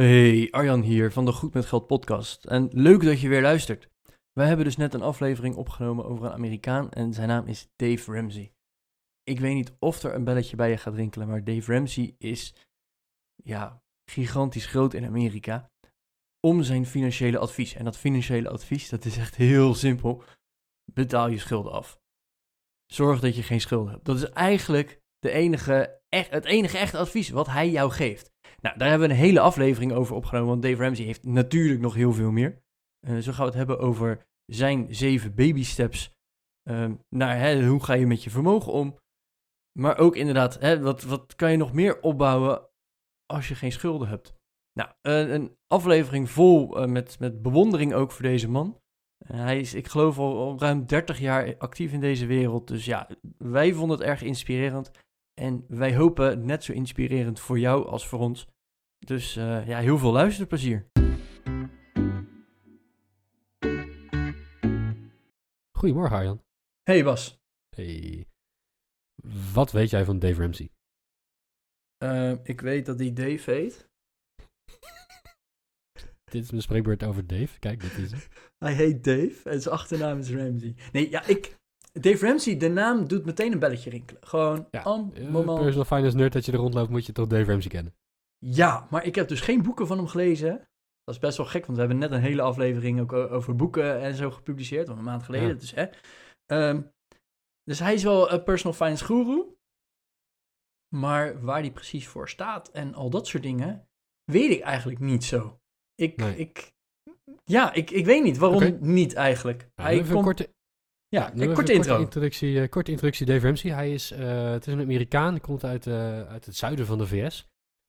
Hey, Arjan hier van de Goed met Geld podcast. En leuk dat je weer luistert. Wij hebben dus net een aflevering opgenomen over een Amerikaan en zijn naam is Dave Ramsey. Ik weet niet of er een belletje bij je gaat rinkelen, maar Dave Ramsey is, ja, gigantisch groot in Amerika om zijn financiële advies. En dat financiële advies, dat is echt heel simpel. Betaal je schulden af. Zorg dat je geen schulden hebt. Dat is eigenlijk de enige, echt, het enige echte advies wat hij jou geeft. Nou, daar hebben we een hele aflevering over opgenomen, want Dave Ramsey heeft natuurlijk nog heel veel meer. Uh, zo gaan we het hebben over zijn zeven baby steps uh, naar hè, hoe ga je met je vermogen om. Maar ook inderdaad, hè, wat, wat kan je nog meer opbouwen als je geen schulden hebt? Nou, uh, een aflevering vol uh, met, met bewondering ook voor deze man. Hij is, ik geloof, al, ruim 30 jaar actief in deze wereld. Dus ja, wij vonden het erg inspirerend. En wij hopen net zo inspirerend voor jou als voor ons. Dus uh, ja, heel veel luisterplezier. Goedemorgen Arjan. Hey Bas. Hey. Wat weet jij van Dave Ramsey? Uh, ik weet dat hij Dave heet. dit is mijn spreekbeurt over Dave. Kijk, dit is het. hij heet Dave en zijn achternaam is Ramsey. Nee, ja, ik... Dave Ramsey, de naam doet meteen een belletje rinkelen. Gewoon, ja, om, moment. Personal finance nerd dat je er rondloopt, moet je toch Dave Ramsey kennen. Ja, maar ik heb dus geen boeken van hem gelezen. Dat is best wel gek, want we hebben net een hele aflevering ook over boeken en zo gepubliceerd, een maand geleden. Ja. Dus, hè. Um, dus hij is wel een personal finance guru. Maar waar hij precies voor staat en al dat soort dingen, weet ik eigenlijk niet zo. Ik, nee. ik ja, ik, ik weet niet waarom okay. niet eigenlijk. Nou, hij komt... korte, ja, korte intro. Korte introductie, uh, korte introductie Dave Ramsey. Hij is, uh, het is een Amerikaan, komt uit, uh, uit het zuiden van de VS.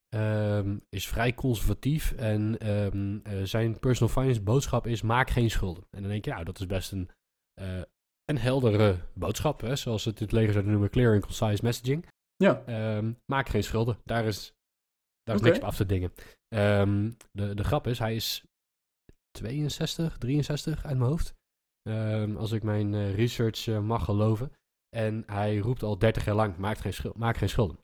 Um, is vrij conservatief en um, uh, zijn personal finance boodschap is maak geen schulden. En dan denk je, ja, dat is best een, uh, een heldere boodschap, hè? zoals ze het in het leger zouden noemen, clear and concise messaging. Ja. Um, maak geen schulden, daar is, daar is okay. niks op af te dingen. de, de grap is, hij is 62, 63 uit mijn hoofd, als ik mijn uh, research mag geloven. En hij roept al 30 jaar lang, maak geen, schuld, maak geen schulden.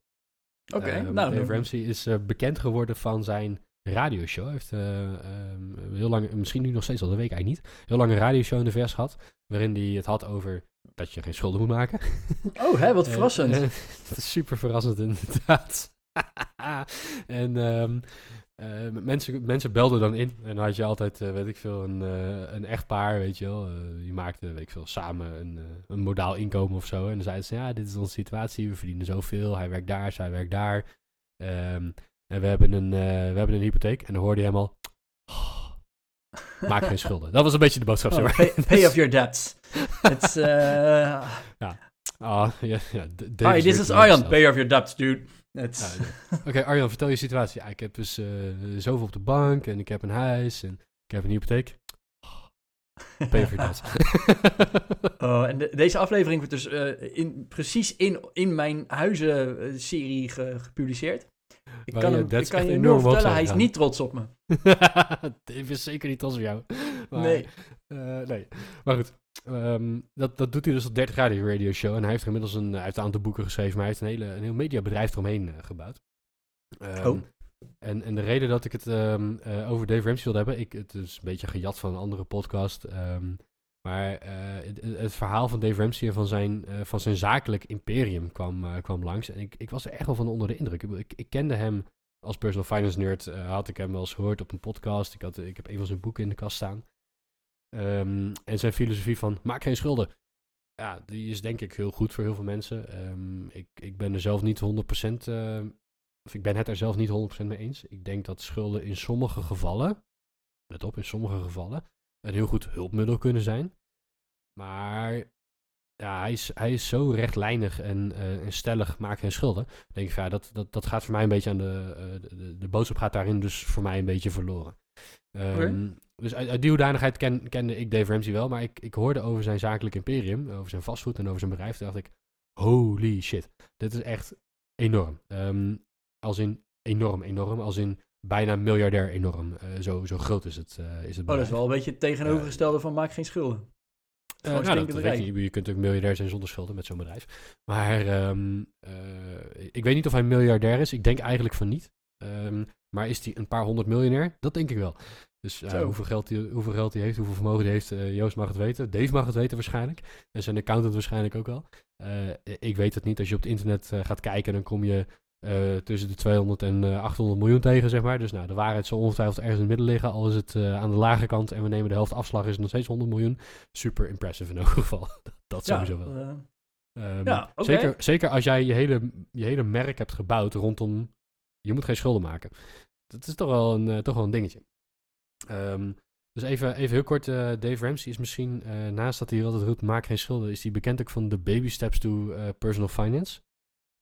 Oké, okay, uh, nou. Dave Ramsey is uh, bekend geworden van zijn radioshow. Hij heeft um, heel lang, misschien nu nog steeds al, dat weet ik eigenlijk niet, heel lang een radioshow in de vers gehad, waarin hij het had over dat je geen schulden moet maken. Oh, hè, wat verrassend. dat is super verrassend inderdaad. en um, uh, mensen, mensen belden dan in en dan had je altijd, uh, weet ik veel, een, uh, een echtpaar, weet je wel. die maakten, weet ik veel, samen een, een modaal inkomen of zo. En dan zeiden ze, ja, dit is onze situatie, we verdienen zoveel. Hij werkt daar, zij werkt daar. Um, en we hebben, een, we hebben een hypotheek. En dan hoorde je helemaal, oh, maak geen schulden. Dat was een beetje de boodschap, oh. Pay, pay off your debts. It's, ja. Oh. Hi, this is Arjan. Pay off your debts, dude. Ja, Oké, okay, Arjan, vertel je situatie. Ja, ik heb dus uh, zoveel op de bank en ik heb een huis en ik heb een hypotheek. That. oh, en de, deze aflevering wordt dus uh, in, precies in, in mijn huizen-serie ge, gepubliceerd. Ik kan, hem, ik kan je nu vertellen, hij is niet trots op me. Dave is zeker niet trots op jou. Maar, nee. Uh, nee. Maar goed, um, dat, dat doet hij dus op 30 jaar, die radio show. En hij heeft inmiddels een, hij heeft een aantal boeken geschreven, maar hij heeft een, hele, een heel mediabedrijf eromheen uh, gebouwd. Um, oh. En, en de reden dat ik het um, uh, over Dave Ramsey wilde hebben, ik, het is een beetje gejat van een andere podcast. Maar uh, het, verhaal van Dave Ramsey en van zijn, uh, van zijn zakelijk imperium kwam, uh, kwam langs. En ik, ik was er echt wel van onder de indruk. Ik, ik, kende hem als personal finance nerd, had ik hem wel eens gehoord op een podcast. Ik, had, ik heb een van zijn boeken in de kast staan. Um, en zijn filosofie van maak geen schulden. Ja, die is denk ik heel goed voor heel veel mensen. Um, ik, ik ben er zelf niet 100%, uh, of ik ben het er zelf niet 100% mee eens. Ik denk dat schulden in sommige gevallen, let op, in sommige gevallen, een heel goed hulpmiddel kunnen zijn. Maar ja, hij, is, hij is zo rechtlijnig en, uh, en stellig, maak geen schulden. Dan denk ik, ja, dat, dat, dat gaat voor mij een beetje aan de, uh, de, de boodschap gaat daarin dus voor mij een beetje verloren. Um, okay. dus uit, uit die hoedanigheid ken, kende ik Dave Ramsey wel. Maar ik, ik hoorde over zijn zakelijk imperium, over zijn vastgoed en over zijn bedrijf. Toen dacht ik, holy shit, dit is echt enorm. Ehm, als in enorm, enorm. Als in bijna miljardair enorm. Eh, zo, zo groot is het, eh, is het Oh, dat is wel een beetje het tegenovergestelde van maak geen schulden. Eh, Gewoon nou, dat, stinkend dat weet je. je kunt ook miljardair zijn zonder schulden met zo'n bedrijf. Maar ehm, eh, ik weet niet of hij miljardair is. Ik denk eigenlijk van niet. Ehm, maar is hij een paar honderd miljonair? Dat denk ik wel. Dus eh, hoeveel, geld hij, hoeveel geld hij heeft, hoeveel vermogen hij heeft, eh, Joost mag het weten. Dave mag het weten waarschijnlijk. En zijn accountant waarschijnlijk ook wel. Eh, ik weet het niet. Als je op het internet eh, gaat kijken, dan kom je eh, tussen de 200 en eh, 800 miljoen tegen, zeg maar. Dus nou, de waarheid zal ongetwijfeld ergens in het midden liggen. Al is het eh, aan de lage kant en we nemen de helft afslag, is het nog steeds 100 miljoen. Super impressive in elk geval. dat Ja, sowieso wel. eh, Ehm, Ja, oké. zeker, zeker als jij je hele, je hele merk hebt gebouwd rondom... Je moet geen schulden maken. Dat is toch wel een, eh, toch wel een dingetje. Ehm, dus even, even heel kort, eh, Dave Ramsey is misschien, eh, naast dat hij altijd roept, maak geen schulden, is hij bekend ook van de baby steps to eh, personal finance.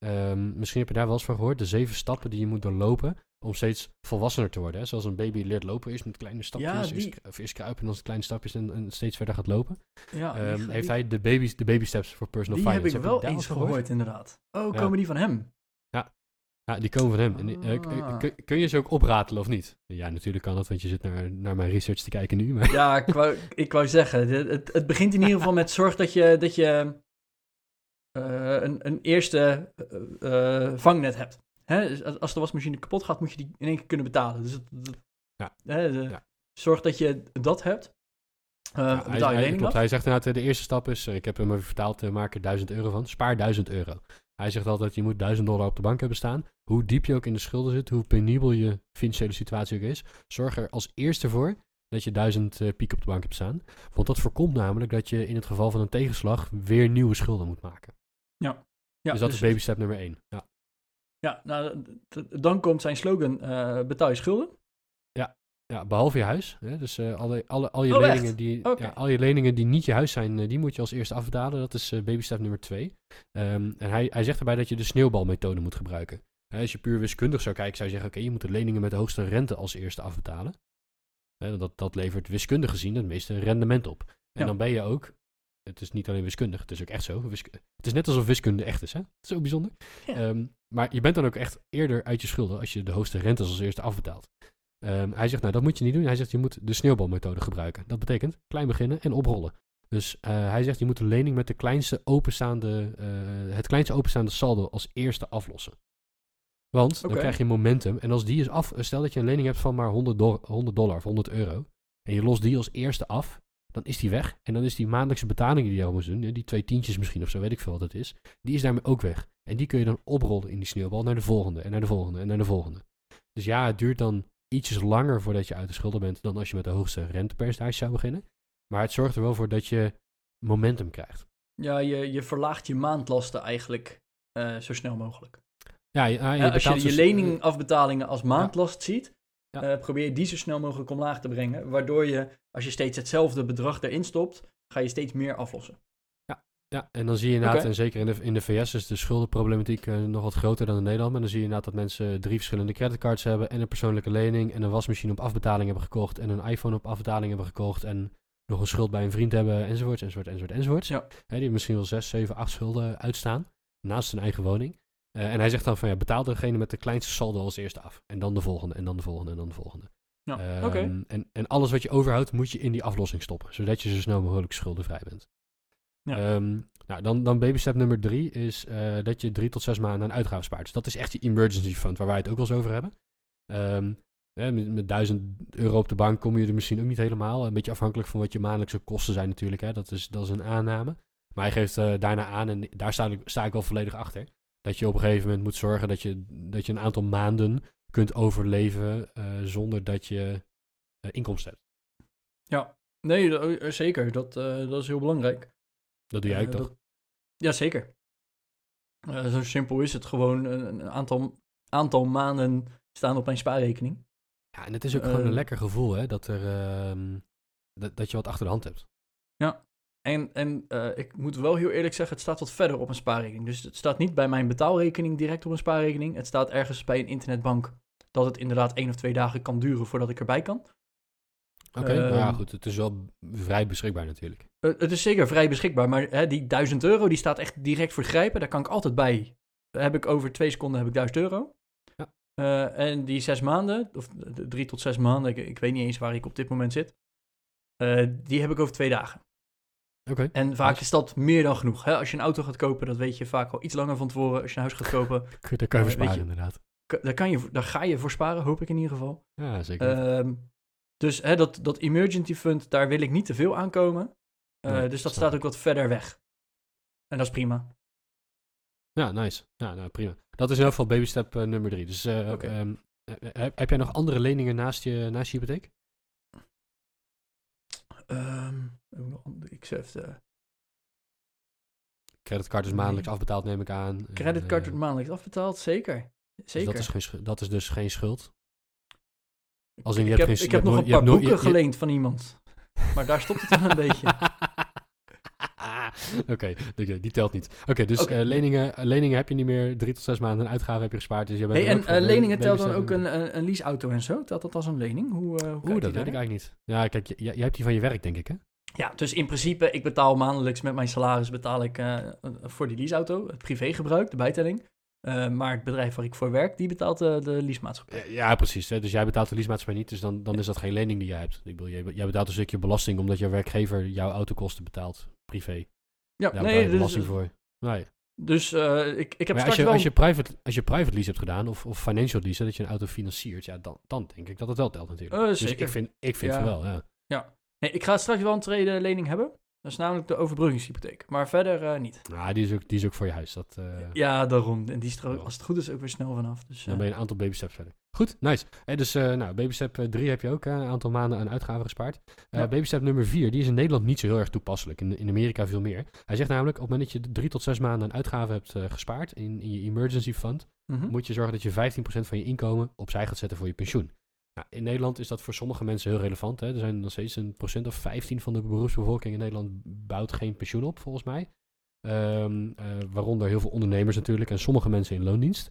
Ehm, misschien heb je daar wel eens van gehoord, de zeven stappen die je moet doorlopen om steeds volwassener te worden. Hè? Zoals een baby leert lopen is met kleine stapjes, die- eerst, of eerst kruipen en dan kleine stapjes en, en steeds verder gaat lopen. ja, die- Ehm, die- heeft hij de baby, de baby steps voor personal Die finance. heb ik wel eens gehoord, inderdaad. Oh, Ja. komen die van hem? Ja, die komen van hem. En, eh, Ah. kun, kun je ze ook opratelen of niet? Ja, natuurlijk kan dat, want je zit naar, naar mijn research te kijken nu. Maar Ja, ik wou, ik wou zeggen, het, het, begint in ieder geval met zorg dat je, dat je een, een eerste eh, eh, vangnet hebt. Hè? Dus als- de wasmachine kapot gaat, moet je die in één keer kunnen betalen. Dus het- Ja. hè, de- Ja. zorg dat je dat hebt. Eh Ja, betaal hij, je hij, klopt, hij zegt inderdaad, eh, de eerste stap is, eh, ik heb hem even vertaald, eh, maak er 1000 euro van. Spaar 1000 euro. Hij zegt altijd, je moet 1000 dollar op de bank hebben staan. Hoe diep je ook in de schulden zit, hoe penibel je financiële situatie ook is, zorg er als eerste voor dat je 1000 eh, piek op de bank hebt staan. Want dat voorkomt namelijk dat je in het geval van een tegenslag weer nieuwe schulden moet maken. Ja, dus dat is baby step nummer 1. Ja. Ja, nou, dan komt zijn slogan, eh, betaal je schulden. Ja, behalve je huis. Hè? Dus eh, alle, alle, al, je Oh, echt? leningen die, ja, al je leningen die niet je huis zijn, eh, die moet je als eerste afbetalen. Dat is baby step nummer twee. Ehm, en hij, hij zegt erbij dat je de sneeuwbalmethode moet gebruiken. Als je puur wiskundig zou kijken, zou je zeggen... oké, je moet de leningen met de hoogste rente als eerste afbetalen. Dat, dat levert wiskundig gezien het meeste rendement op. En Ja. dan ben je ook... Het is niet alleen wiskundig, het is ook echt zo. Het is net alsof wiskunde echt is, hè? Het is ook bijzonder. Ja. Ehm, maar je bent dan ook echt eerder uit je schulden... als je de hoogste rentes als eerste afbetaalt. Ehm, hij zegt, nou, dat moet je niet doen. Hij zegt, je moet de sneeuwbalmethode gebruiken. Dat betekent klein beginnen en oprollen. Dus eh, hij zegt, je moet de lening met de kleinste openstaande, eh, het kleinste openstaande saldo als eerste aflossen. Want dan krijg je momentum. En als die is af, stel dat je een lening hebt van maar 100, do- 100 dollar of 100 euro. En je lost die als eerste af, dan is die weg. En dan is die maandelijkse betaling die je al moet doen, die twee tientjes misschien of zo, weet ik veel wat het is. Die is daarmee ook weg. En die kun je dan oprollen in die sneeuwbal naar de volgende en naar de volgende en naar de volgende. Dus ja, het duurt dan ietsjes langer voordat je uit de schulden bent dan als je met de hoogste rentepercentage zou beginnen. Maar het zorgt er wel voor dat je momentum krijgt. Ja, je, je verlaagt je maandlasten eigenlijk eh, zo snel mogelijk. Ja, je, ah, je Hè, als je je leningafbetalingen als maandlast ziet, Ja. eh, probeer je die zo snel mogelijk omlaag te brengen. Waardoor je, als je steeds hetzelfde bedrag erin stopt, ga je steeds meer aflossen. Ja, en dan zie je inderdaad, en zeker in de, in de VS is de schuldenproblematiek eh, nog wat groter dan in Nederland. Maar dan zie je inderdaad dat mensen drie verschillende creditcards hebben en een persoonlijke lening en een wasmachine op afbetaling hebben gekocht en een iPhone op afbetaling hebben gekocht en nog een schuld bij een vriend hebben enzovoorts, enzovoort, enzovoort, enzovoort. Ja. Hè, die misschien wel zes, zeven, acht schulden uitstaan naast zijn eigen woning. Eh, en hij zegt dan van ja, betaal degene met de kleinste saldo als eerste af. En dan de volgende, en dan de volgende, en dan de volgende. Ja, Ehm, oké. en, en alles wat je overhoudt, moet je in die aflossing stoppen, zodat je zo snel mogelijk schuldenvrij bent. Ja. Ehm, nou, dan, dan baby step nummer drie is eh, dat je drie tot zes maanden aan uitgaven spaart. Dus dat is echt je emergency fund, waar wij het ook wel eens over hebben. Ehm, hè, met, met 1000 euro op de bank kom je er misschien ook niet helemaal. Een beetje afhankelijk van wat je maandelijkse kosten zijn natuurlijk. Hè. Dat, is, dat is een aanname. Maar hij geeft eh, daarna aan, en daar sta ik, sta ik wel volledig achter, dat je op een gegeven moment moet zorgen dat je, dat je een aantal maanden kunt overleven eh, zonder dat je eh, inkomsten hebt. Ja, nee, eh, zeker. Dat, dat is heel belangrijk. Dat doe jij ook toch? dat- Ja, zeker. Zo simpel is het gewoon. Een, een aantal, aantal maanden staan op mijn spaarrekening. Ja, en het is ook gewoon een lekker gevoel, hè, dat, er, ehm, dat, dat je wat achter de hand hebt. En, en eh, ik moet wel heel eerlijk zeggen, het staat wat verder op een spaarrekening. Dus het staat niet bij mijn betaalrekening direct op een spaarrekening. Het staat ergens bij een internetbank dat het inderdaad één of twee dagen kan duren voordat ik erbij kan. Oké, nou ja, Ehm, goed. Het is wel vrij beschikbaar natuurlijk. Eh, het is zeker vrij beschikbaar, maar hè, die 1000 euro die staat echt direct voor het grijpen. Daar kan ik altijd bij. Heb ik over twee seconden heb ik 1000 euro. Ja. Eh, en die zes maanden, of drie tot zes maanden, ik, ik weet niet eens waar ik op dit moment zit. die heb ik over twee dagen. En vaak Nice. is dat meer dan genoeg. Hè? Als je een auto gaat kopen, dat weet je vaak al iets langer van tevoren. Als je een huis gaat kopen, Daar kan je Eh, voor sparen je- inderdaad. daar, kan je, daar ga je voor sparen, hoop ik in ieder geval. Ja, zeker. Ehm, dus hè, dat, dat emergency fund, daar wil ik niet te veel aankomen. Eh Nee, dus dat staat ook wat verder weg. En dat is prima. Ja, nice. Ja, nou, prima. Dat is in ieder geval baby step eh, nummer drie. Dus eh, ehm, eh, heb, heb jij nog andere leningen naast je, naast je hypotheek? Ehm, een- ik zeg even, Creditcard is Nee. maandelijks afbetaald, neem ik aan. Creditcard eh, wordt maandelijks afbetaald, zeker. dus Zeker. dat, is geen, dat is dus geen schuld. Als in, je ik hebt heb, geen- ik je heb nog een je paar boeken je- je- geleend van iemand. Maar daar stopt het wel een beetje. Oké, die telt niet. Oké, dus eh, leningen, eh, leningen heb je niet meer. Drie tot zes maanden een uitgave heb je gespaard. Dus je bent Hey, en eh, leningen telt dan ook een, een, een leaseauto en zo? Telt dat als een lening? Hoe, eh hoe Oeh, dat weet ik eigenlijk niet. Ja, kijk, j- jij hebt die van je werk, denk ik, hè? Ja, dus in principe, ik betaal maandelijks met mijn salaris betaal ik eh, voor die leaseauto, het privégebruik, de bijtelling. Eh, maar het bedrijf waar ik voor werk, die betaalt eh, de leasemaatschappij. Eh, Ja, precies. Hè? Dus jij betaalt de leasemaatschappij niet, dus dan, dan is dat geen lening die jij hebt. Ik bedoel, jij, jij betaalt een stukje belasting omdat je werkgever jouw autokosten betaalt, privé. Ja, Daar nee, je dus, belasting voor. Nee. dus eh, ik, ik heb Maar als je, wel... als, je private, als je private lease hebt gedaan, of, of financial lease, hè, dat je een auto financiert, ja, dan, dan denk ik dat het wel telt natuurlijk. Eh, dus ik vind, ik vind Ja. van wel, ja. Nee, ik ga straks wel een tweede lening hebben. Dat is namelijk de overbruggingshypotheek. Maar verder eh, niet. Nou, die is ook, die is ook voor je huis. Dat, eh, Ja, daarom. En die er Ja. als het goed is ook weer snel vanaf. Dus, Dan eh, ben je een aantal baby steps verder. Goed, nice. Dus nou, baby step 3 heb je ook een aantal maanden aan uitgaven gespaard. Ja. Baby step nummer 4, die is in Nederland niet zo heel erg toepasselijk. In, in Amerika veel meer. Hij zegt namelijk, op het moment dat je drie tot zes maanden aan uitgaven hebt gespaard in, in je emergency fund, mhm. moet je zorgen dat je 15% van je inkomen opzij gaat zetten voor je pensioen. Nou, in Nederland is dat voor sommige mensen heel relevant. Hè. Er zijn nog steeds een procent of 15 van de beroepsbevolking in Nederland bouwt geen pensioen op, volgens mij. Ehm, eh, waaronder heel veel ondernemers natuurlijk en sommige mensen in loondienst.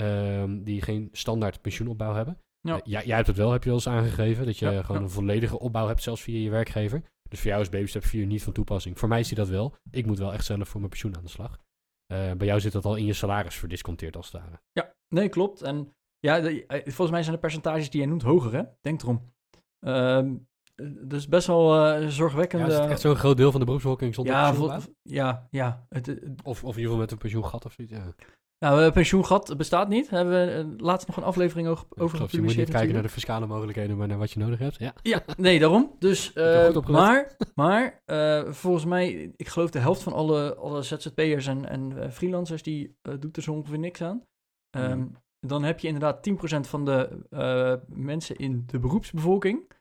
ehm, die geen standaard pensioenopbouw hebben. Ja. Eh, jij, jij hebt het wel, heb je al eens aangegeven, dat je Ja, gewoon ja. een volledige opbouw hebt, zelfs via je werkgever. Dus voor jou is Baby Step 4 niet van toepassing. Voor mij is die dat wel. Ik moet wel echt zelf voor mijn pensioen aan de slag. Eh, bij jou zit dat al in je salaris verdisconteerd als het ware. Ja, nee, klopt. En ja, de- eh, volgens mij zijn de percentages die jij noemt hoger, hè? Denk erom. Ehm dus best wel eh Ja, zorgwekkende... is het echt zo'n groot deel van de beroepsbevolking zonder ja, vol- ja, ja. Het, het- Of, of in ieder geval met een pensioengat of zoiets. Ja. nou, eh, pensioengat bestaat niet. Daar hebben we eh, laatst nog een aflevering over, Klopt, je moet gepubliceerd niet kijken naar de fiscale mogelijkheden, maar naar wat je nodig hebt. Ja. Ja, nee, daarom. Dus, eh, opgelet. maar, maar eh, volgens mij, ik geloof de helft van alle, alle ZZP'ers en, en eh, freelancers, die eh, doet er zo ongeveer niks aan. Mhm. Dan heb je inderdaad 10% van de eh, mensen in de beroepsbevolking,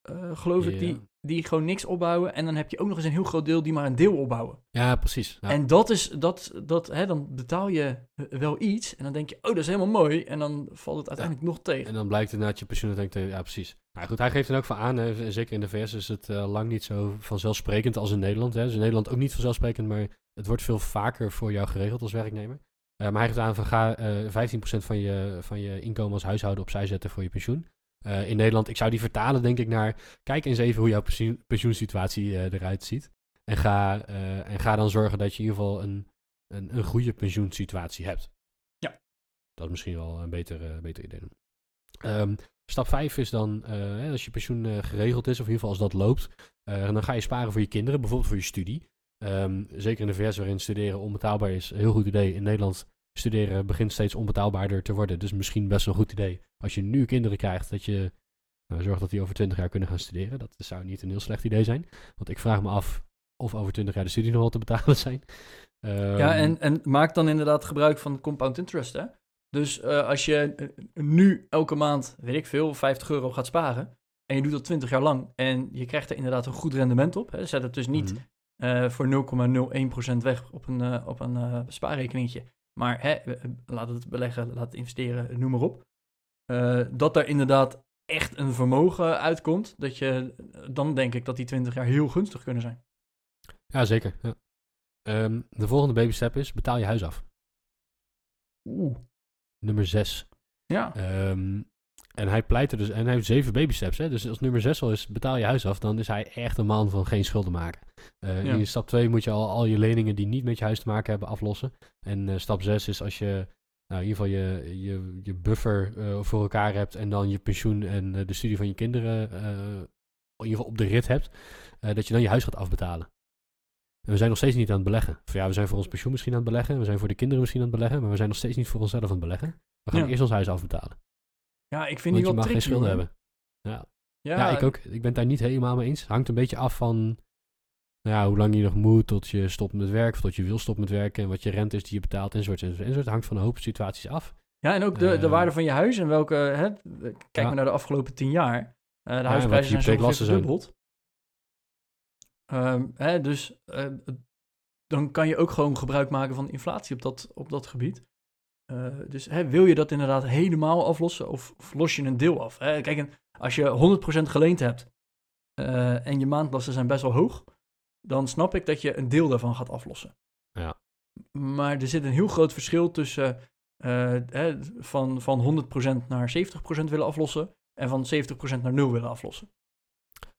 eh, geloof ik, die, die gewoon niks opbouwen. En dan heb je ook nog eens een heel groot deel die maar een deel opbouwen. ja, precies. Ja. En dat is, dat, dat, hè, dan betaal je wel iets en dan denk je, oh, dat is helemaal mooi. En dan valt het uiteindelijk nog tegen. En dan blijkt inderdaad je pensioen, dan denk je, ja precies. Nou goed, hij geeft er ook van aan, hè, zeker in de VS is het eh, lang niet zo vanzelfsprekend als in Nederland. Hè. Dus in Nederland ook niet vanzelfsprekend, maar het wordt veel vaker voor jou geregeld als werknemer. Eh, maar hij geeft aan van ga eh 15% van je, van je inkomen als huishouden opzij zetten voor je pensioen. Eh, in Nederland, ik zou die vertalen denk ik naar, kijk eens even hoe jouw pensioen, pensioensituatie eh, eruit ziet. En ga, eh, en ga dan zorgen dat je in ieder geval een, een, een goede pensioensituatie hebt. Ja. Dat is misschien wel een beter, eh, beter idee. Ehm, stap 5 is dan, eh, als je pensioen eh, geregeld is, of in ieder geval als dat loopt, eh, dan ga je sparen voor je kinderen, bijvoorbeeld voor je studie. Ehm, zeker in de VS waarin studeren onbetaalbaar is, een heel goed idee. In Nederland studeren begint steeds onbetaalbaarder te worden. Dus misschien best wel een goed idee. Als je nu kinderen krijgt, dat je nou, zorgt dat die over 20 jaar kunnen gaan studeren. Dat zou niet een heel slecht idee zijn. Want ik vraag me af of over 20 jaar de studie nog wel te betalen zijn. Ja, Ehm, en, en maak dan inderdaad gebruik van compound interest, hè. Dus eh, als je eh, nu elke maand, weet ik veel, 50 euro gaat sparen... en je doet dat 20 jaar lang en je krijgt er inderdaad een goed rendement op... Hè, zet het dus niet mhm. Eh, voor 0,01% weg op een, eh, op een eh, spaarrekeningetje... maar hè, laat het beleggen, laat het investeren, noem maar op... Dat er inderdaad echt een vermogen uitkomt... Dat je, dan denk ik dat die 20 jaar heel gunstig kunnen zijn. Ja, zeker. Ja. Ehm, de volgende baby step is, betaal je huis af. Oeh. Nummer 6. Ja. Ehm, En hij pleit er dus, en hij heeft zeven baby steps. Hè? Dus als nummer zes al is, betaal je huis af, dan is hij echt een man van geen schulden maken. Eh, Ja. In stap twee moet je al, al je leningen die niet met je huis te maken hebben aflossen. En eh, stap zes is als je nou, in ieder geval je, je, je buffer eh, voor elkaar hebt en dan je pensioen en de studie van je kinderen in ieder geval op de rit hebt, dat je dan je huis gaat afbetalen. En we zijn nog steeds niet aan het beleggen. Of ja, we zijn voor ons pensioen misschien aan het beleggen, we zijn voor de kinderen misschien aan het beleggen, maar we zijn nog steeds niet voor onszelf aan het beleggen. We gaan Ja. eerst ons huis afbetalen. Ja, ik vind Want die je mag geen schulden hebben. Ja, Ja, ja, ik ook. Ik ben het daar niet helemaal mee eens. Hangt een beetje af van nou ja, hoe lang je nog moet tot je stopt met werken, of tot je wil stoppen met werken, en wat je rente is die je betaalt, enzovoort, enzovoort. enzovoort. hangt van een hoop situaties af. Ja, en ook de, de Eh, waarde van je huis en welke... Hè, kijk Ja. maar naar de afgelopen tien jaar. Eh, de wat huisprijzen zijn zo verdubbeld. Ehm, hè, dus eh, dan kan je ook gewoon gebruik maken van inflatie op dat, op dat gebied. Eh, dus hè, wil je dat inderdaad helemaal aflossen of, of los je een deel af? Hè? Kijk, en als je 100% geleend hebt eh, en je maandlasten zijn best wel hoog, dan snap ik dat je een deel daarvan gaat aflossen. Ja. Maar er zit een heel groot verschil tussen eh, hè, van, van 100% naar 70% willen aflossen en van 70% naar 0 willen aflossen.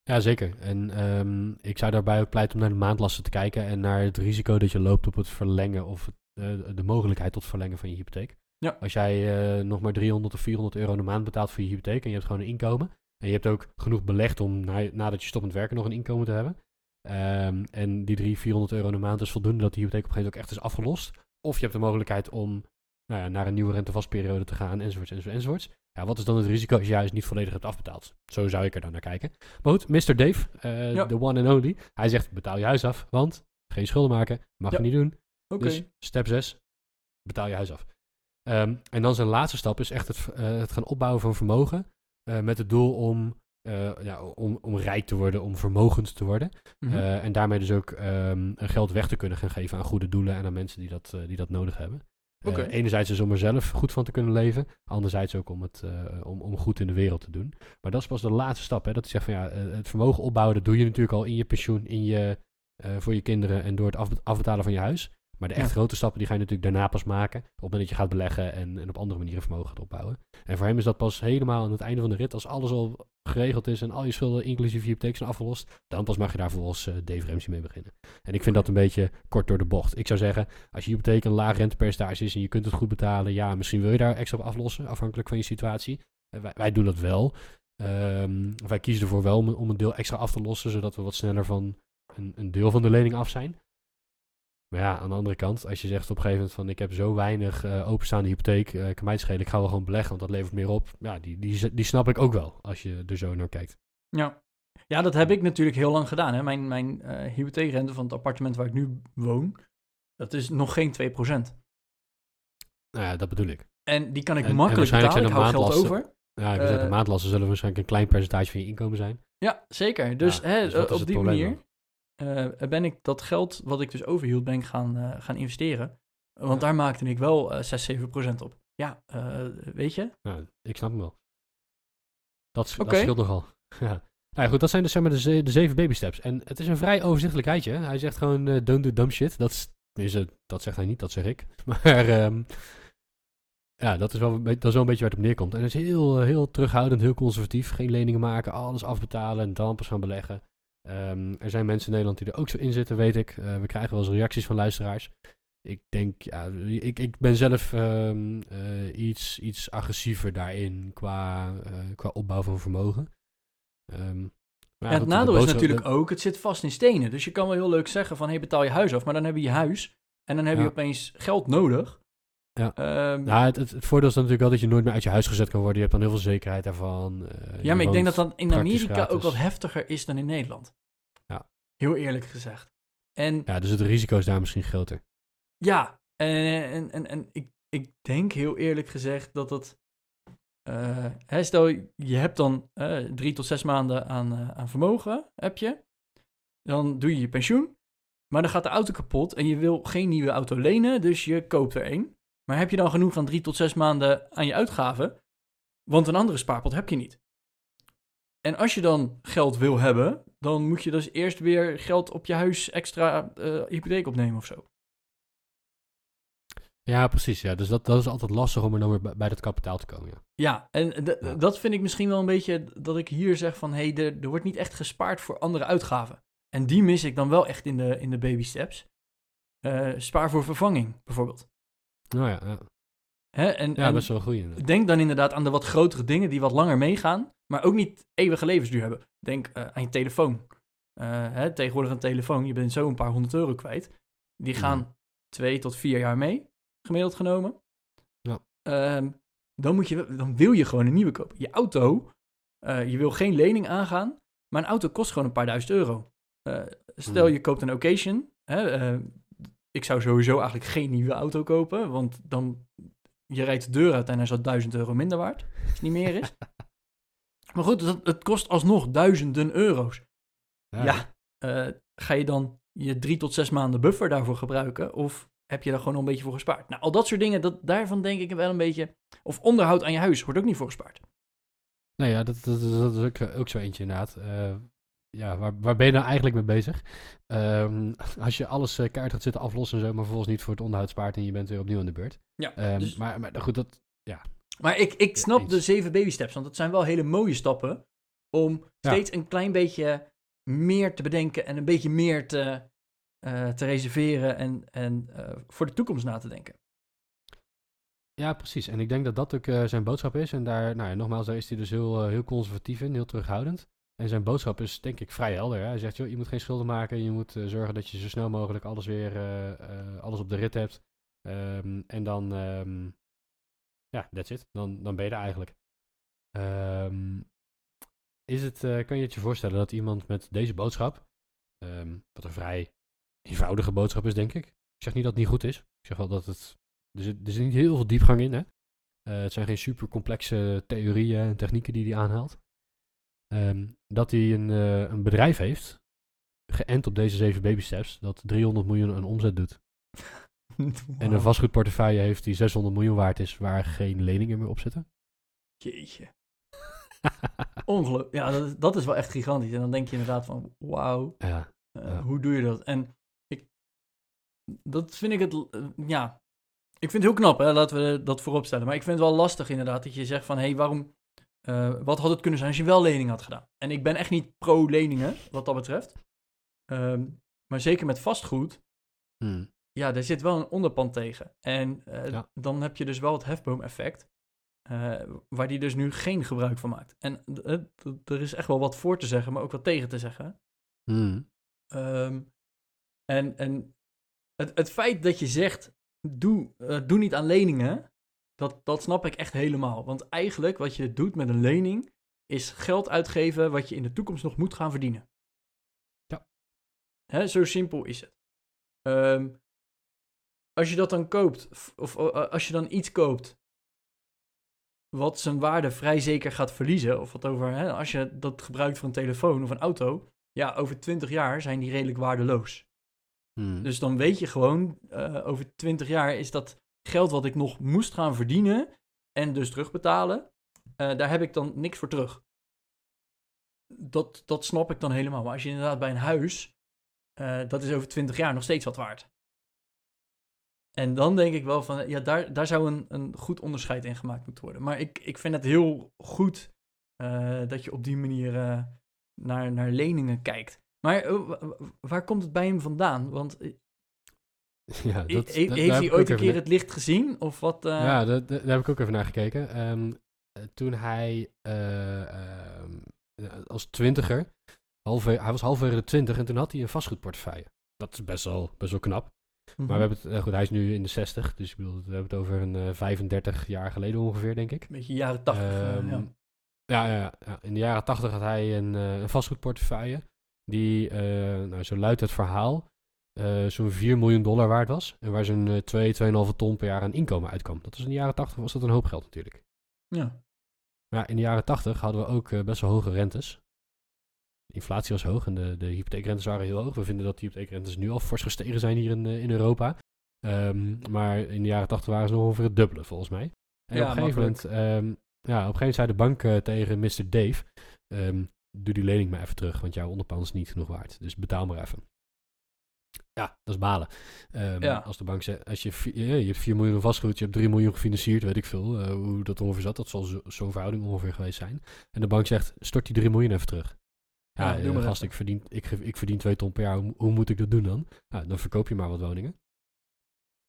Ja, zeker. En ehm, ik zou daarbij ook pleiten om naar de maandlasten te kijken en naar het risico dat je loopt op het verlengen of het, eh, de mogelijkheid tot verlengen van je hypotheek. Ja. Als jij eh, nog maar 300 of 400 euro in de maand betaalt voor je hypotheek en je hebt gewoon een inkomen en je hebt ook genoeg belegd om na, nadat je stopt met werken nog een inkomen te hebben. ehm, en die 300, 400 euro in de maand is voldoende dat die hypotheek op een gegeven moment ook echt is afgelost. Of je hebt de mogelijkheid om nou ja, naar een nieuwe rentevastperiode te gaan, enzovoorts, enzovoorts, enzovoorts. Ja, wat is dan het risico als je juist niet volledig hebt afbetaald? Zo zou ik er dan naar kijken. Maar goed, Mr. Dave, eh, Ja. de one and only. Hij zegt, betaal je huis af, want geen schulden maken, mag Ja. je niet doen. Oké. Dus step 6, betaal je huis af. Ehm, en dan zijn laatste stap is echt het, eh, het gaan opbouwen van vermogen. eh, met het doel om, eh, ja, om, om rijk te worden, om vermogend te worden. Mhm. En daarmee dus ook ehm, geld weg te kunnen gaan geven aan goede doelen en aan mensen die dat, die dat nodig hebben. Enerzijds dus om er zelf goed van te kunnen leven. Anderzijds ook om, het, om, om goed in de wereld te doen. Maar dat is pas de laatste stap. Hè? Dat is zegt van ja, het vermogen opbouwen, dat doe je natuurlijk al in je pensioen, in je, voor je kinderen en door het af, afbetalen van je huis. Maar de echt Ja. grote stappen die ga je natuurlijk daarna pas maken. Op het moment dat je gaat beleggen en, en op andere manieren vermogen gaat opbouwen. En voor hem is dat pas helemaal aan het einde van de rit. Als alles al geregeld is en al je schulden, inclusief je hypotheek, zijn afgelost. Dan pas mag je daar volgens eh Dave Ramsey mee beginnen. En ik vind dat een beetje kort door de bocht. Ik zou zeggen, als je hypotheek een laag rentepercentage is en je kunt het goed betalen. Ja, misschien wil je daar extra op aflossen, afhankelijk van je situatie. Eh, wij, wij doen dat wel. Ehm, wij kiezen ervoor wel om, om een deel extra af te lossen, zodat we wat sneller van een, een deel van de lening af zijn. Maar ja, aan de andere kant, als je zegt op een gegeven moment van ik heb zo weinig eh, openstaande hypotheek, eh kan mij het schelen, ik ga wel gewoon beleggen, want dat levert meer op. Ja, die, die, die snap ik ook wel, als je er zo naar kijkt. Ja. ja, dat heb ik natuurlijk heel lang gedaan. Hè. Mijn, mijn eh hypotheekrente van het appartement waar ik nu woon, dat is nog geen 2%. Nou ja, dat bedoel ik. En die kan ik En- en makkelijk waarschijnlijk betalen. Ik zijn hou geld over. Ja, de maandlasten zullen waarschijnlijk een klein percentage van je inkomen zijn. Ja, zeker. Dus, Ja, hè, dus op die manier eh, ben ik dat geld wat ik dus overhield, ben ik gaan, eh, gaan investeren. Want Ja. daar maakte ik wel eh 6, 7 procent op. Ja, eh, weet je? Nou, ik snap hem wel. Dat, scheelt nogal. ja. Nou ja, goed, dat zijn dus zeg maar de, ze- de zeven baby steps. En het is een vrij overzichtelijk rijtje. hè. Hij zegt gewoon, eh, don't do dumb shit. Dat, is, dat zegt hij niet, dat zeg ik. Maar ehm, ja, dat is, wel, dat is wel een beetje waar het op neerkomt. En het is heel, eh, heel terughoudend, heel conservatief. Geen leningen maken, alles afbetalen en dan pas gaan beleggen. Ehm, er zijn mensen in Nederland die er ook zo in zitten, weet ik. Eh, we krijgen wel eens reacties van luisteraars. Ik denk, ja, ik, ik ben zelf ehm, eh, iets, iets agressiever daarin qua, eh, qua opbouw van vermogen. Maar Ja, het nadeel is natuurlijk ook, het zit vast in stenen. Dus je kan wel heel leuk zeggen van, hey, betaal je huis af. Maar dan heb je je huis en dan heb je Ja. opeens geld nodig. Ja. Ja, het, het, het voordeel is natuurlijk wel dat je nooit meer uit je huis gezet kan worden. Je hebt dan heel veel zekerheid daarvan. eh, ja, maar ik denk dat dat in Amerika ook wat heftiger is dan in Nederland. Ja. Heel eerlijk gezegd. En Ja, dus het risico is daar misschien groter. Ja, en, en, en, en ik, ik denk heel eerlijk gezegd dat het. eh, hè, stel, je hebt dan eh, drie tot zes maanden aan, aan vermogen, heb je. Dan doe je je pensioen. Maar dan gaat de auto kapot en je wil geen nieuwe auto lenen, dus je koopt er een. Maar heb je dan genoeg aan drie tot zes maanden aan je uitgaven? Want een andere spaarpot heb je niet. En als je dan geld wil hebben, dan moet je dus eerst weer geld op je huis extra eh, hypotheek opnemen of zo. Ja, precies. Ja. Dus dat, dat is altijd lastig om er dan weer bij, bij dat kapitaal te komen. Ja. Ja, en Ja. dat vind ik misschien wel een beetje dat ik hier zeg van... hé, hey, er, er wordt niet echt gespaard voor andere uitgaven. En die mis ik dan wel echt in de, in de baby steps. Eh, spaar voor vervanging, bijvoorbeeld. Nou ja, ja. Hè? En, ja en best wel inderdaad. denk dan inderdaad aan de wat grotere dingen die wat langer meegaan... maar ook niet eeuwige levensduur hebben. Denk eh, aan je telefoon. Eh, hè, tegenwoordig een telefoon, je bent zo een paar honderd euro kwijt. Die gaan twee tot vier jaar mee, gemiddeld genomen. Ja. Ehm, dan, moet je, dan wil je gewoon een nieuwe kopen. Je auto, eh, je wil geen lening aangaan, maar een auto kost gewoon een paar duizend euro. Stel Mhm. je koopt een occasion. Hè, ik zou sowieso eigenlijk geen nieuwe auto kopen, want dan je rijdt de deur uit en hij is al duizend euro minder waard, als het niet meer is. maar goed, het, het kost alsnog duizenden euro's. Ja, eh, ga je dan je drie tot zes maanden buffer daarvoor gebruiken? Of heb je daar gewoon al een beetje voor gespaard? Nou, al dat soort dingen, dat, daarvan denk ik wel een beetje... Of onderhoud aan je huis wordt ook niet voor gespaard. Nee, ja, dat, dat, dat is ook, ook zo eentje inderdaad. Eh, ja, waar, waar ben je nou eigenlijk mee bezig? Ehm, als je alles eh kaart gaat zitten aflossen en zo, maar vervolgens niet voor het onderhoud spaart en je bent weer opnieuw aan de beurt. Ja, Ehm, dus- maar, maar goed, dat, Maar ik, ik snap eens. de zeven baby steps, want het zijn wel hele mooie stappen... om Ja. steeds een klein beetje meer te bedenken... en een beetje meer te, eh, te reserveren en, en eh, voor de toekomst na te denken. Ja, precies. En ik denk dat dat ook zijn boodschap is. En daar, nou ja, nogmaals, daar is hij dus heel, heel conservatief in, heel terughoudend. En zijn boodschap is denk ik vrij helder. Hè? Hij zegt, joh, je moet geen schulden maken. Je moet eh, zorgen dat je zo snel mogelijk alles weer, eh, eh, alles op de rit hebt. Ehm, en dan, ehm, ja, that's it. Dan, dan ben je er eigenlijk. Ehm, is het, kan je het je voorstellen dat iemand met deze boodschap, wat een vrij eenvoudige boodschap is, denk ik. Ik zeg niet dat het niet goed is. Ik zeg wel dat het er zit, er zit niet heel veel diepgang in. Hè? Het zijn geen super complexe theorieën en technieken die hij aanhaalt. Ehm, dat hij een, eh, een bedrijf heeft, geënt op deze zeven baby steps, dat 300 miljoen aan omzet doet. En een vastgoedportefeuille heeft die 600 miljoen waard is, waar geen leningen meer op zitten. Jeetje. Ongelooflijk. Ja, dat is, dat is wel echt gigantisch. En dan denk je inderdaad van, wauw. ja, Eh, Ja. Hoe doe je dat? En ik, dat vind ik het, eh, ja, ik vind het heel knap, hè, laten we dat voorop stellen. Maar ik vind het wel lastig inderdaad dat je zegt van, hé, hey, waarom, eh, wat had het kunnen zijn als je wel lening had gedaan? En ik ben echt niet pro-leningen, wat dat betreft. Ehm, maar zeker met vastgoed, Hmm. ja, daar zit wel een onderpand tegen. En eh, Ja. dan heb je dus wel het hefboom-effect, eh, waar die dus nu geen gebruik van maakt. En er is echt wel wat voor te zeggen, maar ook wat tegen te zeggen. Hmm. Ehm, en en het, het feit dat je zegt, doe, doe niet aan leningen, dat, dat snap ik echt helemaal. Want eigenlijk wat je doet met een lening, is geld uitgeven wat je in de toekomst nog moet gaan verdienen. Ja. Hè, zo simpel is het. Ehm, als je dat dan koopt, of als je dan iets koopt wat zijn waarde vrij zeker gaat verliezen, of wat over, hè, als je dat gebruikt voor een telefoon of een auto, ja, over 20 jaar zijn die redelijk waardeloos. Hmm. Dus dan weet je gewoon, eh, over 20 jaar is dat geld wat ik nog moest gaan verdienen en dus terugbetalen, eh, daar heb ik dan niks voor terug. Dat, dat snap ik dan helemaal. Maar als je inderdaad bij een huis, eh, dat is over 20 jaar nog steeds wat waard. En dan denk ik wel van, ja, daar, daar zou een, een goed onderscheid in gemaakt moeten worden. Maar ik, ik vind het heel goed eh, dat je op die manier naar, naar leningen kijkt. Maar wa- wa- waar komt het bij hem vandaan? Want ja, he- dat, he- dat- daar heeft hij ooit een keer het licht gezien? Of wat? eh, Ja, dat, dat- daar heb ik ook even naar gekeken. Ehm, eh, toen hij eh, ehm, eh, als twintiger, halve, hij was halverwege de twintig en toen had hij een vastgoedportefeuille. Dat is best wel, best wel knap. mhm. Maar we hebben het, goed, hij is nu in de 60, dus ik bedoel, we hebben het over een eh 35 jaar geleden ongeveer, denk ik. Een beetje jaren 80. eh, Ehm, ja. ja, ja, ja, in de jaren 80 had hij een, een vastgoedportefeuille. Die, nou, zo luidt het verhaal, eh, zo'n 4 miljoen dollar waard was. En waar zo'n eh 2, 2,5 ton per jaar aan inkomen uitkwam. Dat was in de jaren 80 was dat een hoop geld natuurlijk. ja. Maar ja, in de jaren 80 hadden we ook eh, best wel hoge rentes. De inflatie was hoog en de, de hypotheekrentes waren heel hoog. We vinden dat de hypotheekrentes nu al fors gestegen zijn hier in, eh, in Europa. Ehm, maar in de jaren 80 waren ze nog ongeveer het dubbele, volgens mij. En Ja, op een gegeven moment, ehm, ja, op een gegeven moment zei de bank tegen Mr. Dave, ehm, doe die lening maar even terug, want jouw onderpand is niet genoeg waard. Dus betaal maar even. Ja, dat is balen. Ehm, Ja. Als de bank zegt, als je, je hebt 4 miljoen vastgoed, je hebt 3 miljoen gefinancierd, weet ik veel, eh, hoe dat ongeveer zat. Dat zal zo- zo'n verhouding ongeveer geweest zijn. En de bank zegt, stort die 3 miljoen even terug. Ja, Ja, eh, gast, ik verdien, ik, ik verdien 2 ton per jaar, hoe, hoe moet ik dat doen dan? Ja, dan verkoop je maar wat woningen.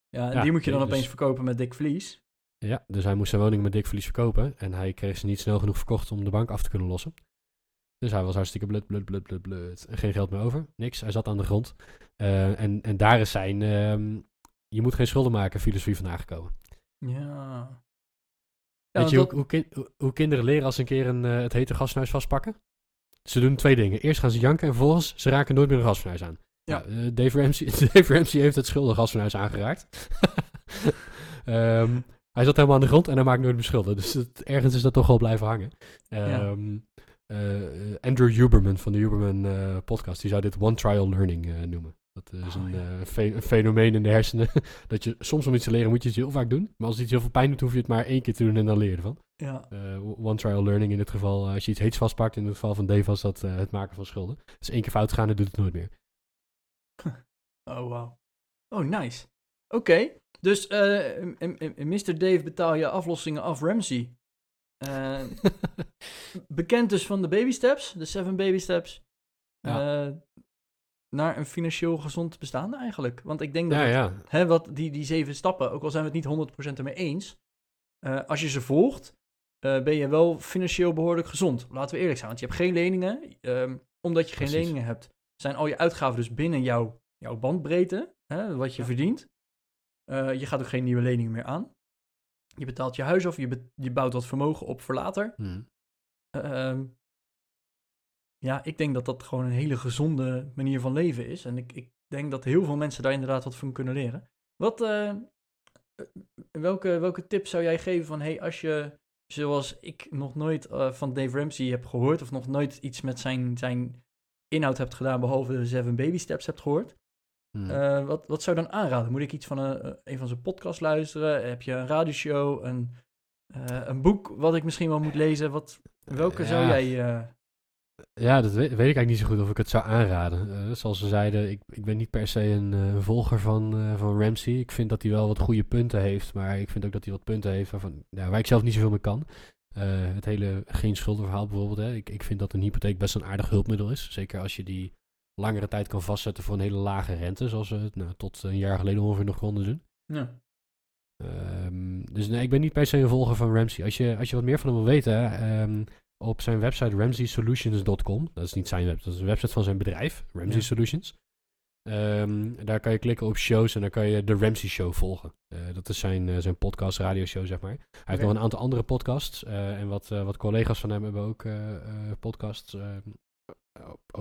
Ja, en Ja, die moet je dan dus- opeens verkopen met dik verlies. Ja, dus hij moest zijn woning met dik verlies verkopen. En hij kreeg ze niet snel genoeg verkocht om de bank af te kunnen lossen. Dus hij was hartstikke blut, blut, blut, blut, blut. En Geen geld meer over, niks. Hij zat aan de grond. Eh, en, en daar is zijn, ehm, je moet geen schulden maken, filosofie van aangekomen. Ja. Weet je want hoe, hoe, kin- hoe- kinderen leren als ze een keer een, eh, het hete gasfornuis vastpakken? Ze doen twee dingen. Eerst gaan ze janken en vervolgens ze raken nooit meer een gasfornuis aan. Ja. Nou, eh, Dave, Ramsey, Dave Ramsey heeft het schuldig gasfornuis aangeraakt. Ehm, hij zat helemaal aan de grond en hij maakt nooit meer schulden. Dus het, ergens is dat toch wel blijven hangen. Ehm, eh, Andrew Huberman van de Huberman eh, podcast, die zou dit one trial learning eh, noemen. Dat is Oh, een, ja. eh, fe- een fenomeen in de hersenen. dat je soms om iets te leren moet je het heel vaak doen. Maar als het iets heel veel pijn doet, hoef je het maar één keer te doen en dan leer je ervan. Ja. Eh, one trial learning in dit geval, eh, als je iets heets vastpakt, in het geval van Dave was dat eh, het maken van schulden. Dus één keer fout gaan en doet het nooit meer. Oh, wow. Oh, nice. Oké, dus eh, m- Mr. Dave betaal je aflossingen af Ramsey. Eh, bekend dus van de baby steps, de seven baby steps. Ja. eh, naar een financieel gezond bestaan eigenlijk. Want ik denk dat ja, het- ja. hè, wat die, die zeven stappen, ook al zijn we het niet 100% ermee eens, eh, als je ze volgt, ben je wel financieel behoorlijk gezond. Laten we eerlijk zijn, want je hebt geen leningen. ehm, omdat je geen leningen hebt, zijn al je uitgaven dus binnen jouw, jouw bandbreedte, hè, wat je verdient. Je gaat ook geen nieuwe leningen meer aan. Je betaalt je huis af, je, be- je bouwt wat vermogen op voor later. Hm. Ehm, ja, ik denk dat dat gewoon een hele gezonde manier van leven is. En ik, ik denk dat heel veel mensen daar inderdaad wat van kunnen leren. Wat, eh, welke, welke tips zou jij geven van, hey, als je, zoals ik nog nooit eh, van Dave Ramsey heb gehoord, of nog nooit iets met zijn, zijn inhoud hebt gedaan, behalve de Seven Baby Steps hebt gehoord, Hm. eh, wat, wat zou je dan aanraden? Moet ik iets van een, een van zijn podcasts luisteren? Heb je een radioshow, een, eh, een boek wat ik misschien wel moet lezen? Wat, welke zou jij... eh, Ja, dat weet, weet ik eigenlijk niet zo goed of ik het zou aanraden. Eh, zoals ze zeiden, ik, ik ben niet per se een eh, volger van, eh, van Ramsey. Ik vind dat hij wel wat goede punten heeft, maar ik vind ook dat hij wat punten heeft waarvan, ja, waar ik zelf niet zoveel mee kan. Eh, het hele geen schuldenverhaal bijvoorbeeld. Hè. Ik, ik vind dat een hypotheek best een aardig hulpmiddel is. Zeker als je die langere tijd kan vastzetten voor een hele lage rente, zoals we het nou, tot een jaar geleden ongeveer nog konden doen. ja. Ehm, dus nee, ik ben niet per se een volger van Ramsey. Als je, als je wat meer van hem wil weten, ehm, op zijn website ramseysolutions.com, dat is niet zijn website, dat is een website van zijn bedrijf, Ramsey Ja. Solutions. Ehm, daar kan je klikken op shows en dan kan je de Ramsey Show volgen. Eh, dat is zijn, eh, zijn podcast, radioshow, zeg maar. Hij heeft nog een aantal andere podcasts eh, en wat, wat collega's van hem hebben ook podcasts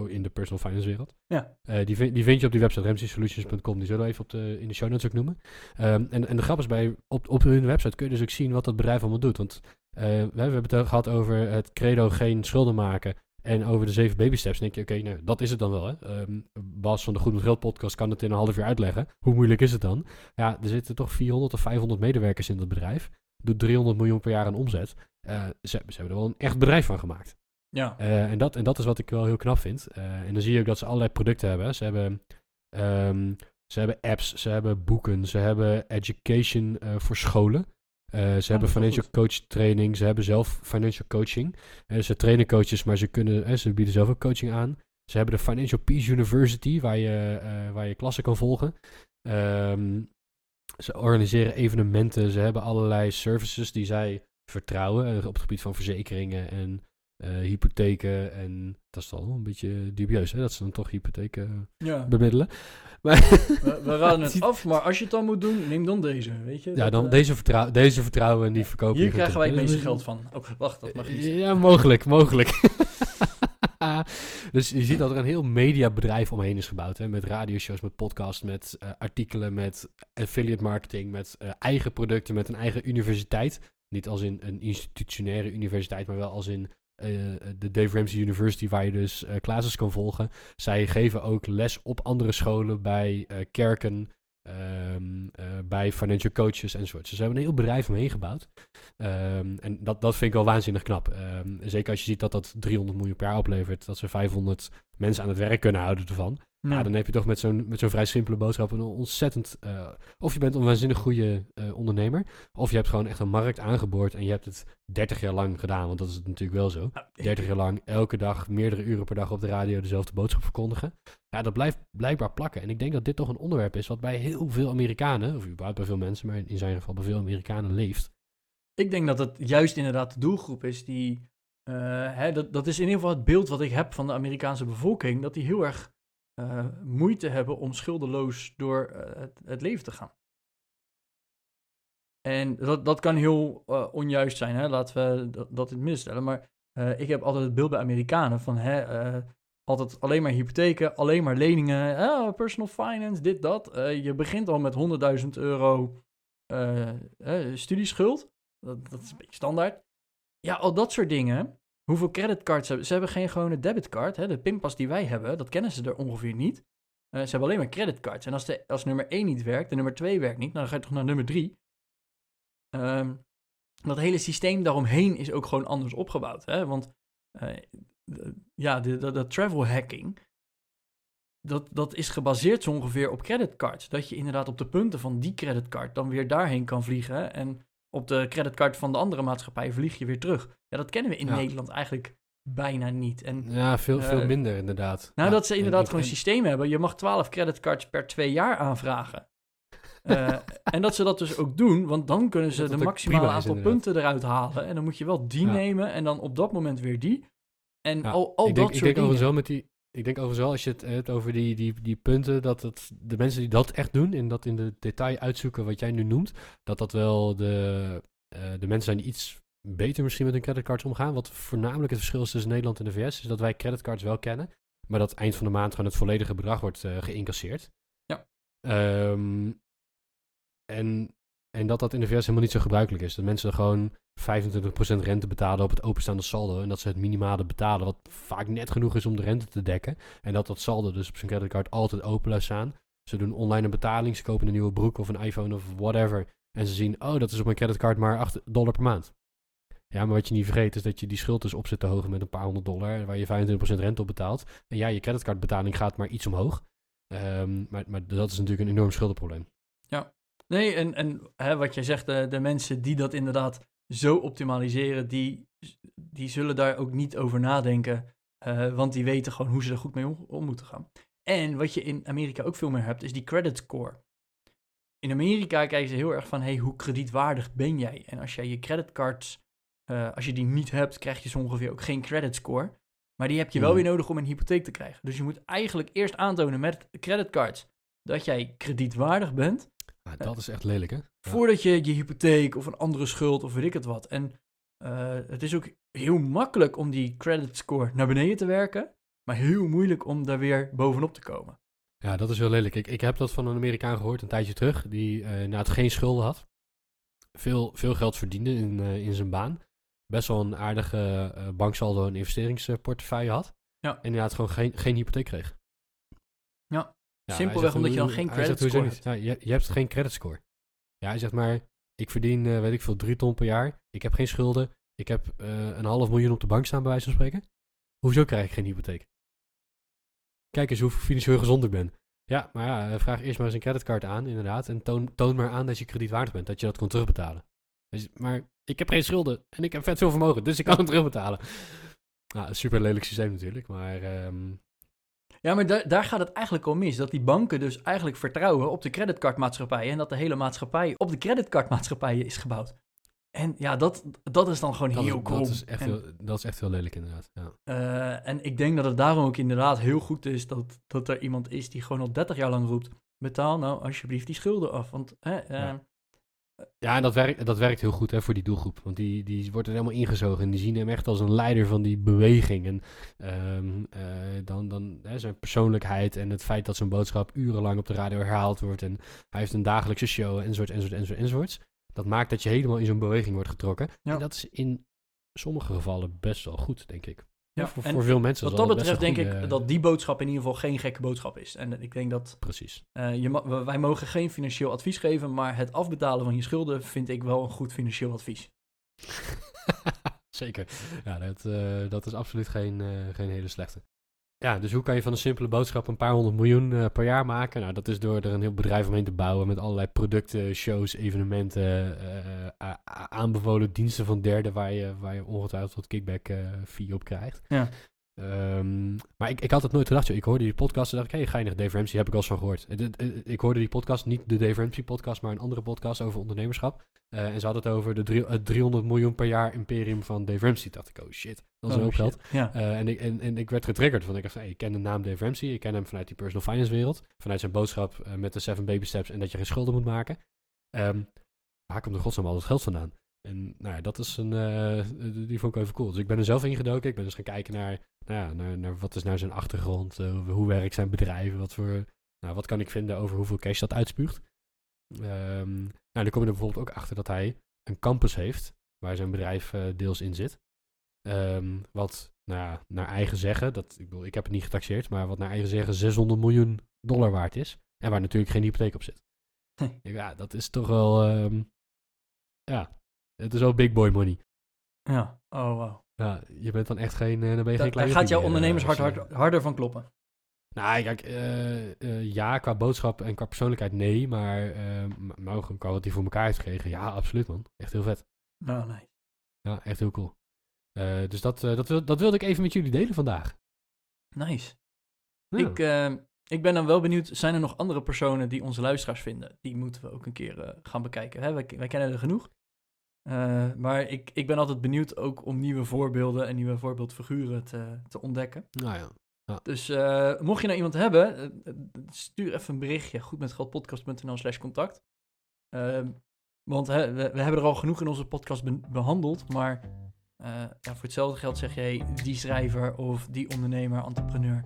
in de personal finance wereld. Ja. Eh, die, vind, die vind je op die website, ramseysolutions.com. Die zullen we even op de, in de show notes ook noemen. Ehm, en, en de grap is bij, op, op hun website kun je dus ook zien wat dat bedrijf allemaal doet. Want eh, we, we hebben het gehad over het credo geen schulden maken en over de zeven baby steps. Dan denk je, oké, nou, dat is het dan wel. Hè? Ehm, Bas van de Goed met Geld podcast kan het in een half uur uitleggen. Hoe moeilijk is het dan? Ja, er zitten toch 400 of 500 medewerkers in dat bedrijf. Doet 300 miljoen per jaar aan omzet. Eh, ze, ze hebben er wel een echt bedrijf van gemaakt. Ja. Eh, en, dat, en dat is wat ik wel heel knap vind. Eh, en dan zie je ook dat ze allerlei producten hebben. Ze hebben, ehm, ze hebben apps, ze hebben boeken, ze hebben education eh, voor scholen. Ze hebben financial goed. coach training, ze hebben zelf financial coaching. Eh, ze trainen coaches, maar ze, kunnen, ze bieden zelf ook coaching aan. Ze hebben de Financial Peace University, waar je, waar je klassen kan volgen. Ehm, ze organiseren evenementen, ze hebben allerlei services die zij vertrouwen op het gebied van verzekeringen en hypotheken. En dat is al een beetje dubieus, hè? dat ze dan toch hypotheken ja. bemiddelen. Maar We, we raden het af, maar als je het dan moet doen, neem dan deze, weet je? ja, Dat, dan eh, deze, vertrou deze vertrouwen en die verkopen. Hier krijgen wij het meeste Dus- geld van. Oh, wacht, dat mag niet. Ja, mogelijk, mogelijk. dus je ziet dat er een heel mediabedrijf omheen is gebouwd. Hè? Met radioshows, met podcasts, met eh, artikelen, met affiliate marketing, met eh, eigen producten, met een eigen universiteit. Niet als in een institutionaire universiteit, maar wel als in eh, de Dave Ramsey University, waar je dus eh classes kan volgen. Zij geven ook les op andere scholen, bij eh, kerken, ehm, eh, bij financial coaches enzovoort. Dus ze hebben een heel bedrijf omheen gebouwd. Ehm, en dat, dat vind ik wel waanzinnig knap. Ehm, zeker als je ziet dat dat 300 miljoen per jaar oplevert. Dat ze 500 mensen aan het werk kunnen houden ervan. Ja, dan heb je toch met zo'n met zo'n vrij simpele boodschap een ontzettend... eh, of je bent een waanzinnig goede eh, ondernemer, of je hebt gewoon echt een markt aangeboord en je hebt het 30 jaar lang gedaan, want dat is natuurlijk wel zo. 30 jaar lang, elke dag, meerdere uren per dag op de radio dezelfde boodschap verkondigen. Ja, dat blijft blijkbaar plakken. En ik denk dat dit toch een onderwerp is wat bij heel veel Amerikanen, of überhaupt bij veel mensen, maar in zijn geval bij veel Amerikanen leeft. Ik denk dat het juist inderdaad de doelgroep is die. eh, hè, dat, dat is in ieder geval het beeld wat ik heb van de Amerikaanse bevolking. Dat die heel erg eh, moeite hebben om schuldeloos door eh, het, leven te gaan. En dat, dat kan heel eh, onjuist zijn, hè? laten we dat, dat in het midden stellen. Maar ik heb altijd het beeld bij Amerikanen van hè, altijd alleen maar hypotheken, alleen maar leningen, ah, personal finance, dit, dat. Je begint al met 100.000 euro studieschuld. Dat, dat is een beetje standaard. Ja, al dat soort dingen. Hoeveel creditcards hebben ze? hebben geen gewone debitcard. Hè? De pinpas die wij hebben, dat kennen ze er ongeveer niet. Eh, ze hebben alleen maar creditcards. En als, de, als nummer 1 niet werkt en nummer 2 werkt niet, dan ga je toch naar nummer 3. Ehm, dat hele systeem daaromheen is ook gewoon anders opgebouwd. Hè? Want eh, ja, de travel hacking, dat, dat is gebaseerd zo ongeveer op creditcards. Dat je inderdaad op de punten van die creditcard dan weer daarheen kan vliegen. En op de creditcard van de andere maatschappij vlieg je weer terug. Ja, dat kennen we in Ja. Nederland eigenlijk bijna niet. En Ja, veel, veel Eh, minder inderdaad. nou, Ja, dat ze inderdaad gewoon een en- systeem hebben. Je mag 12 creditcards per twee jaar aanvragen. Eh, en dat ze dat dus ook doen, want dan kunnen ze Dat de dat maximale aantal inderdaad. punten eruit halen. En dan moet je wel die Ja. nemen en dan op dat moment weer die. En al, al ik dat denk, ik soort denk dingen. wel met die. Ik denk overigens wel, als je het hebt over die, die, die punten, dat het, de mensen die dat echt doen en dat in de detail uitzoeken wat jij nu noemt, dat dat wel de, eh, de mensen zijn die iets beter misschien met hun creditcards omgaan. Wat voornamelijk het verschil is tussen Nederland en de VS, is dat wij creditcards wel kennen, maar dat eind van de maand gewoon het volledige bedrag wordt eh, geïncasseerd. Ja. Ehm, en, en dat dat in de VS helemaal niet zo gebruikelijk is. Dat mensen gewoon 25% rente betalen op het openstaande saldo. En dat ze het minimale betalen, wat vaak net genoeg is om de rente te dekken. En dat dat saldo dus op zijn creditcard altijd open blijft staan. Ze doen online een betaling, ze kopen een nieuwe broek of een iPhone of whatever. En ze zien, oh, dat is op mijn creditcard maar 8 dollar per maand. Ja, maar wat je niet vergeet is dat je die schuld dus op zit te hogen met een paar honderd dollar, waar je 25% rente op betaalt. En ja, je creditcardbetaling gaat maar iets omhoog. Ehm, maar, maar dat is natuurlijk een enorm schuldenprobleem. Nee, en, en hè, wat jij zegt, de, de mensen die dat inderdaad zo optimaliseren, die, die zullen daar ook niet over nadenken. eh, want die weten gewoon hoe ze er goed mee om, om moeten gaan. En wat je in Amerika ook veel meer hebt, is die credit score. In Amerika kijken ze heel erg van, hey, hoe kredietwaardig ben jij? En als jij je creditcards, eh, als je die niet hebt, krijg je zo ongeveer ook geen credit score. Maar die heb je wel Mhm. weer nodig om een hypotheek te krijgen. Dus je moet eigenlijk eerst aantonen met creditcards dat jij kredietwaardig bent. Ah, dat is echt lelijk, hè? Ja. Voordat je je hypotheek of een andere schuld of weet ik het wat. En eh, het is ook heel makkelijk om die credit score naar beneden te werken. Maar heel moeilijk om daar weer bovenop te komen. Ja, dat is heel lelijk. Ik, ik heb dat van een Amerikaan gehoord een tijdje terug, die eh nou, het geen schulden had. Veel, veel geld verdiende in, eh, in zijn baan. Best wel een aardige banksaldo en investeringsportefeuille had. Ja. En inderdaad gewoon geen, geen hypotheek kreeg. Ja, simpelweg omdat je dan geen credit score niet? Ja, je, je hebt geen credit score. Ja, hij zegt maar, ik verdien, eh, weet ik veel, drie ton per jaar. Ik heb geen schulden. Ik heb eh, een half miljoen op de bank staan, bij wijze van spreken. Hoezo krijg ik geen hypotheek? Kijk eens hoe financieel gezond ik ben. Ja, maar ja, eh, vraag eerst maar eens een creditcard aan, inderdaad. En toon, toon maar aan dat je kredietwaardig bent, dat je dat kan terugbetalen. Dus, maar ik heb geen schulden en ik heb vet veel vermogen, dus ik kan het terugbetalen. Nou, super lelijk systeem natuurlijk, maar ehm, Ja, maar daar, daar gaat het eigenlijk om mis. Dat die banken dus eigenlijk vertrouwen op de creditcardmaatschappijen. En dat de hele maatschappij op de creditcardmaatschappijen is gebouwd. En ja, dat, dat is dan gewoon dat, heel krom. dat, is echt En- heel, dat is echt heel lelijk inderdaad. Ja. Eh, en ik denk dat het daarom ook inderdaad heel goed is dat, dat er iemand is die gewoon al 30 jaar lang roept: betaal nou alsjeblieft die schulden af. Want hè, Ja. Ja, en dat werkt, dat werkt heel goed hè, voor die doelgroep. Want die, die wordt er helemaal ingezogen. En die zien hem echt als een leider van die beweging. En ehm, eh, dan, dan hè, zijn persoonlijkheid en het feit dat zijn boodschap urenlang op de radio herhaald wordt. En hij heeft een dagelijkse show, enzovoort, enzovoort, enzovoort, enzovoorts. Dat maakt dat je helemaal in zo'n beweging wordt getrokken. Ja. En dat is in sommige gevallen best wel goed, denk ik. Ja, voor, en voor veel mensen. wat dat betreft denk ik dat die boodschap in ieder geval geen gekke boodschap is. En ik denk dat Precies. eh, je wij mogen geen financieel advies geven, maar het afbetalen van je schulden vind ik wel een goed financieel advies. Zeker. Ja, dat, eh, dat is absoluut geen, eh, geen hele slechte. Ja, dus hoe kan je van een simpele boodschap een paar honderd miljoen eh, per jaar maken? Nou, dat is door er een heel bedrijf omheen te bouwen met allerlei producten, shows, evenementen, a- aanbevolen diensten van derden waar je, waar je ongetwijfeld wat kickback fee op krijgt. Ja. Ehm, maar ik, ik had het nooit gedacht. joh. Ik hoorde die podcast en dacht ik, hey, geinig, Dave Ramsey, heb ik al van gehoord. Het- het- Ik hoorde die podcast, niet de Dave Ramsey podcast, maar een andere podcast over ondernemerschap. Eh, en ze hadden het over de drie- het 300 miljoen per jaar imperium van Dave Ramsey. Dacht ik, oh shit, dat is een Oh, hoop geld. Ja. Eh, en, ik, en, en ik werd getriggerd, want ik dacht, hey, ik ken de naam Dave Ramsey, ik ken hem vanuit die personal finance wereld, vanuit zijn boodschap eh, met de seven baby steps en dat je geen schulden moet maken. Ehm waar komt er godsnaam al dat geld vandaan? En nou ja, dat is een, eh, die vond ik even cool. Dus ik ben er zelf ingedoken. Ik ben dus gaan kijken naar, nou ja, naar, naar wat is nou zijn achtergrond, eh, hoe werkt zijn bedrijf, wat voor, nou, wat kan ik vinden over hoeveel cash dat uitspuugt. Ehm, nou, dan kom je er bijvoorbeeld ook achter dat hij een campus heeft, waar zijn bedrijf eh, deels in zit. Ehm, wat nou ja, naar eigen zeggen, dat, ik, bedoel, ik heb het niet getaxeerd, maar wat naar eigen zeggen 600 miljoen dollar waard is. En waar natuurlijk geen hypotheek op zit. Ja, dat is toch wel, ehm, ja, het is wel big boy money. ja. Oh, wow. Ja, je bent dan echt geen, eh, dan ben je Da- geen kleine gaat jouw eh, ondernemershart hard, harder van kloppen. Nou, kijk, eh, ja, qua boodschap en qua persoonlijkheid nee, maar, m- maar ook qua wat hij voor elkaar heeft gekregen, ja, absoluut man. Echt heel vet. Nou, nee. Ja, echt heel cool. Dus dat, dat, wil, dat wilde ik even met jullie delen vandaag. Nice. Ja. Ik, ik ben dan wel benieuwd, zijn er nog andere personen die onze luisteraars vinden? Die moeten we ook een keer gaan bekijken. Hè? Wij, wij kennen er genoeg. Eh, maar ik, ik ben altijd benieuwd ook om nieuwe voorbeelden en nieuwe voorbeeldfiguren te, te ontdekken. Nou ja. Dus eh, mocht je nou iemand hebben, eh, stuur even een berichtje. Goedmetgeldpodcast.nl slash contact. Ehm, want hè, we, we hebben er al genoeg in onze podcast be- behandeld. Maar ja, voor hetzelfde geld zeg je, hey, die schrijver of die ondernemer, entrepreneur.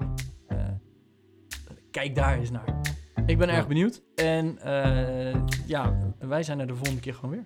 kijk daar eens naar. Ik ben Ja. erg benieuwd. En ja, wij zijn er de volgende keer gewoon weer.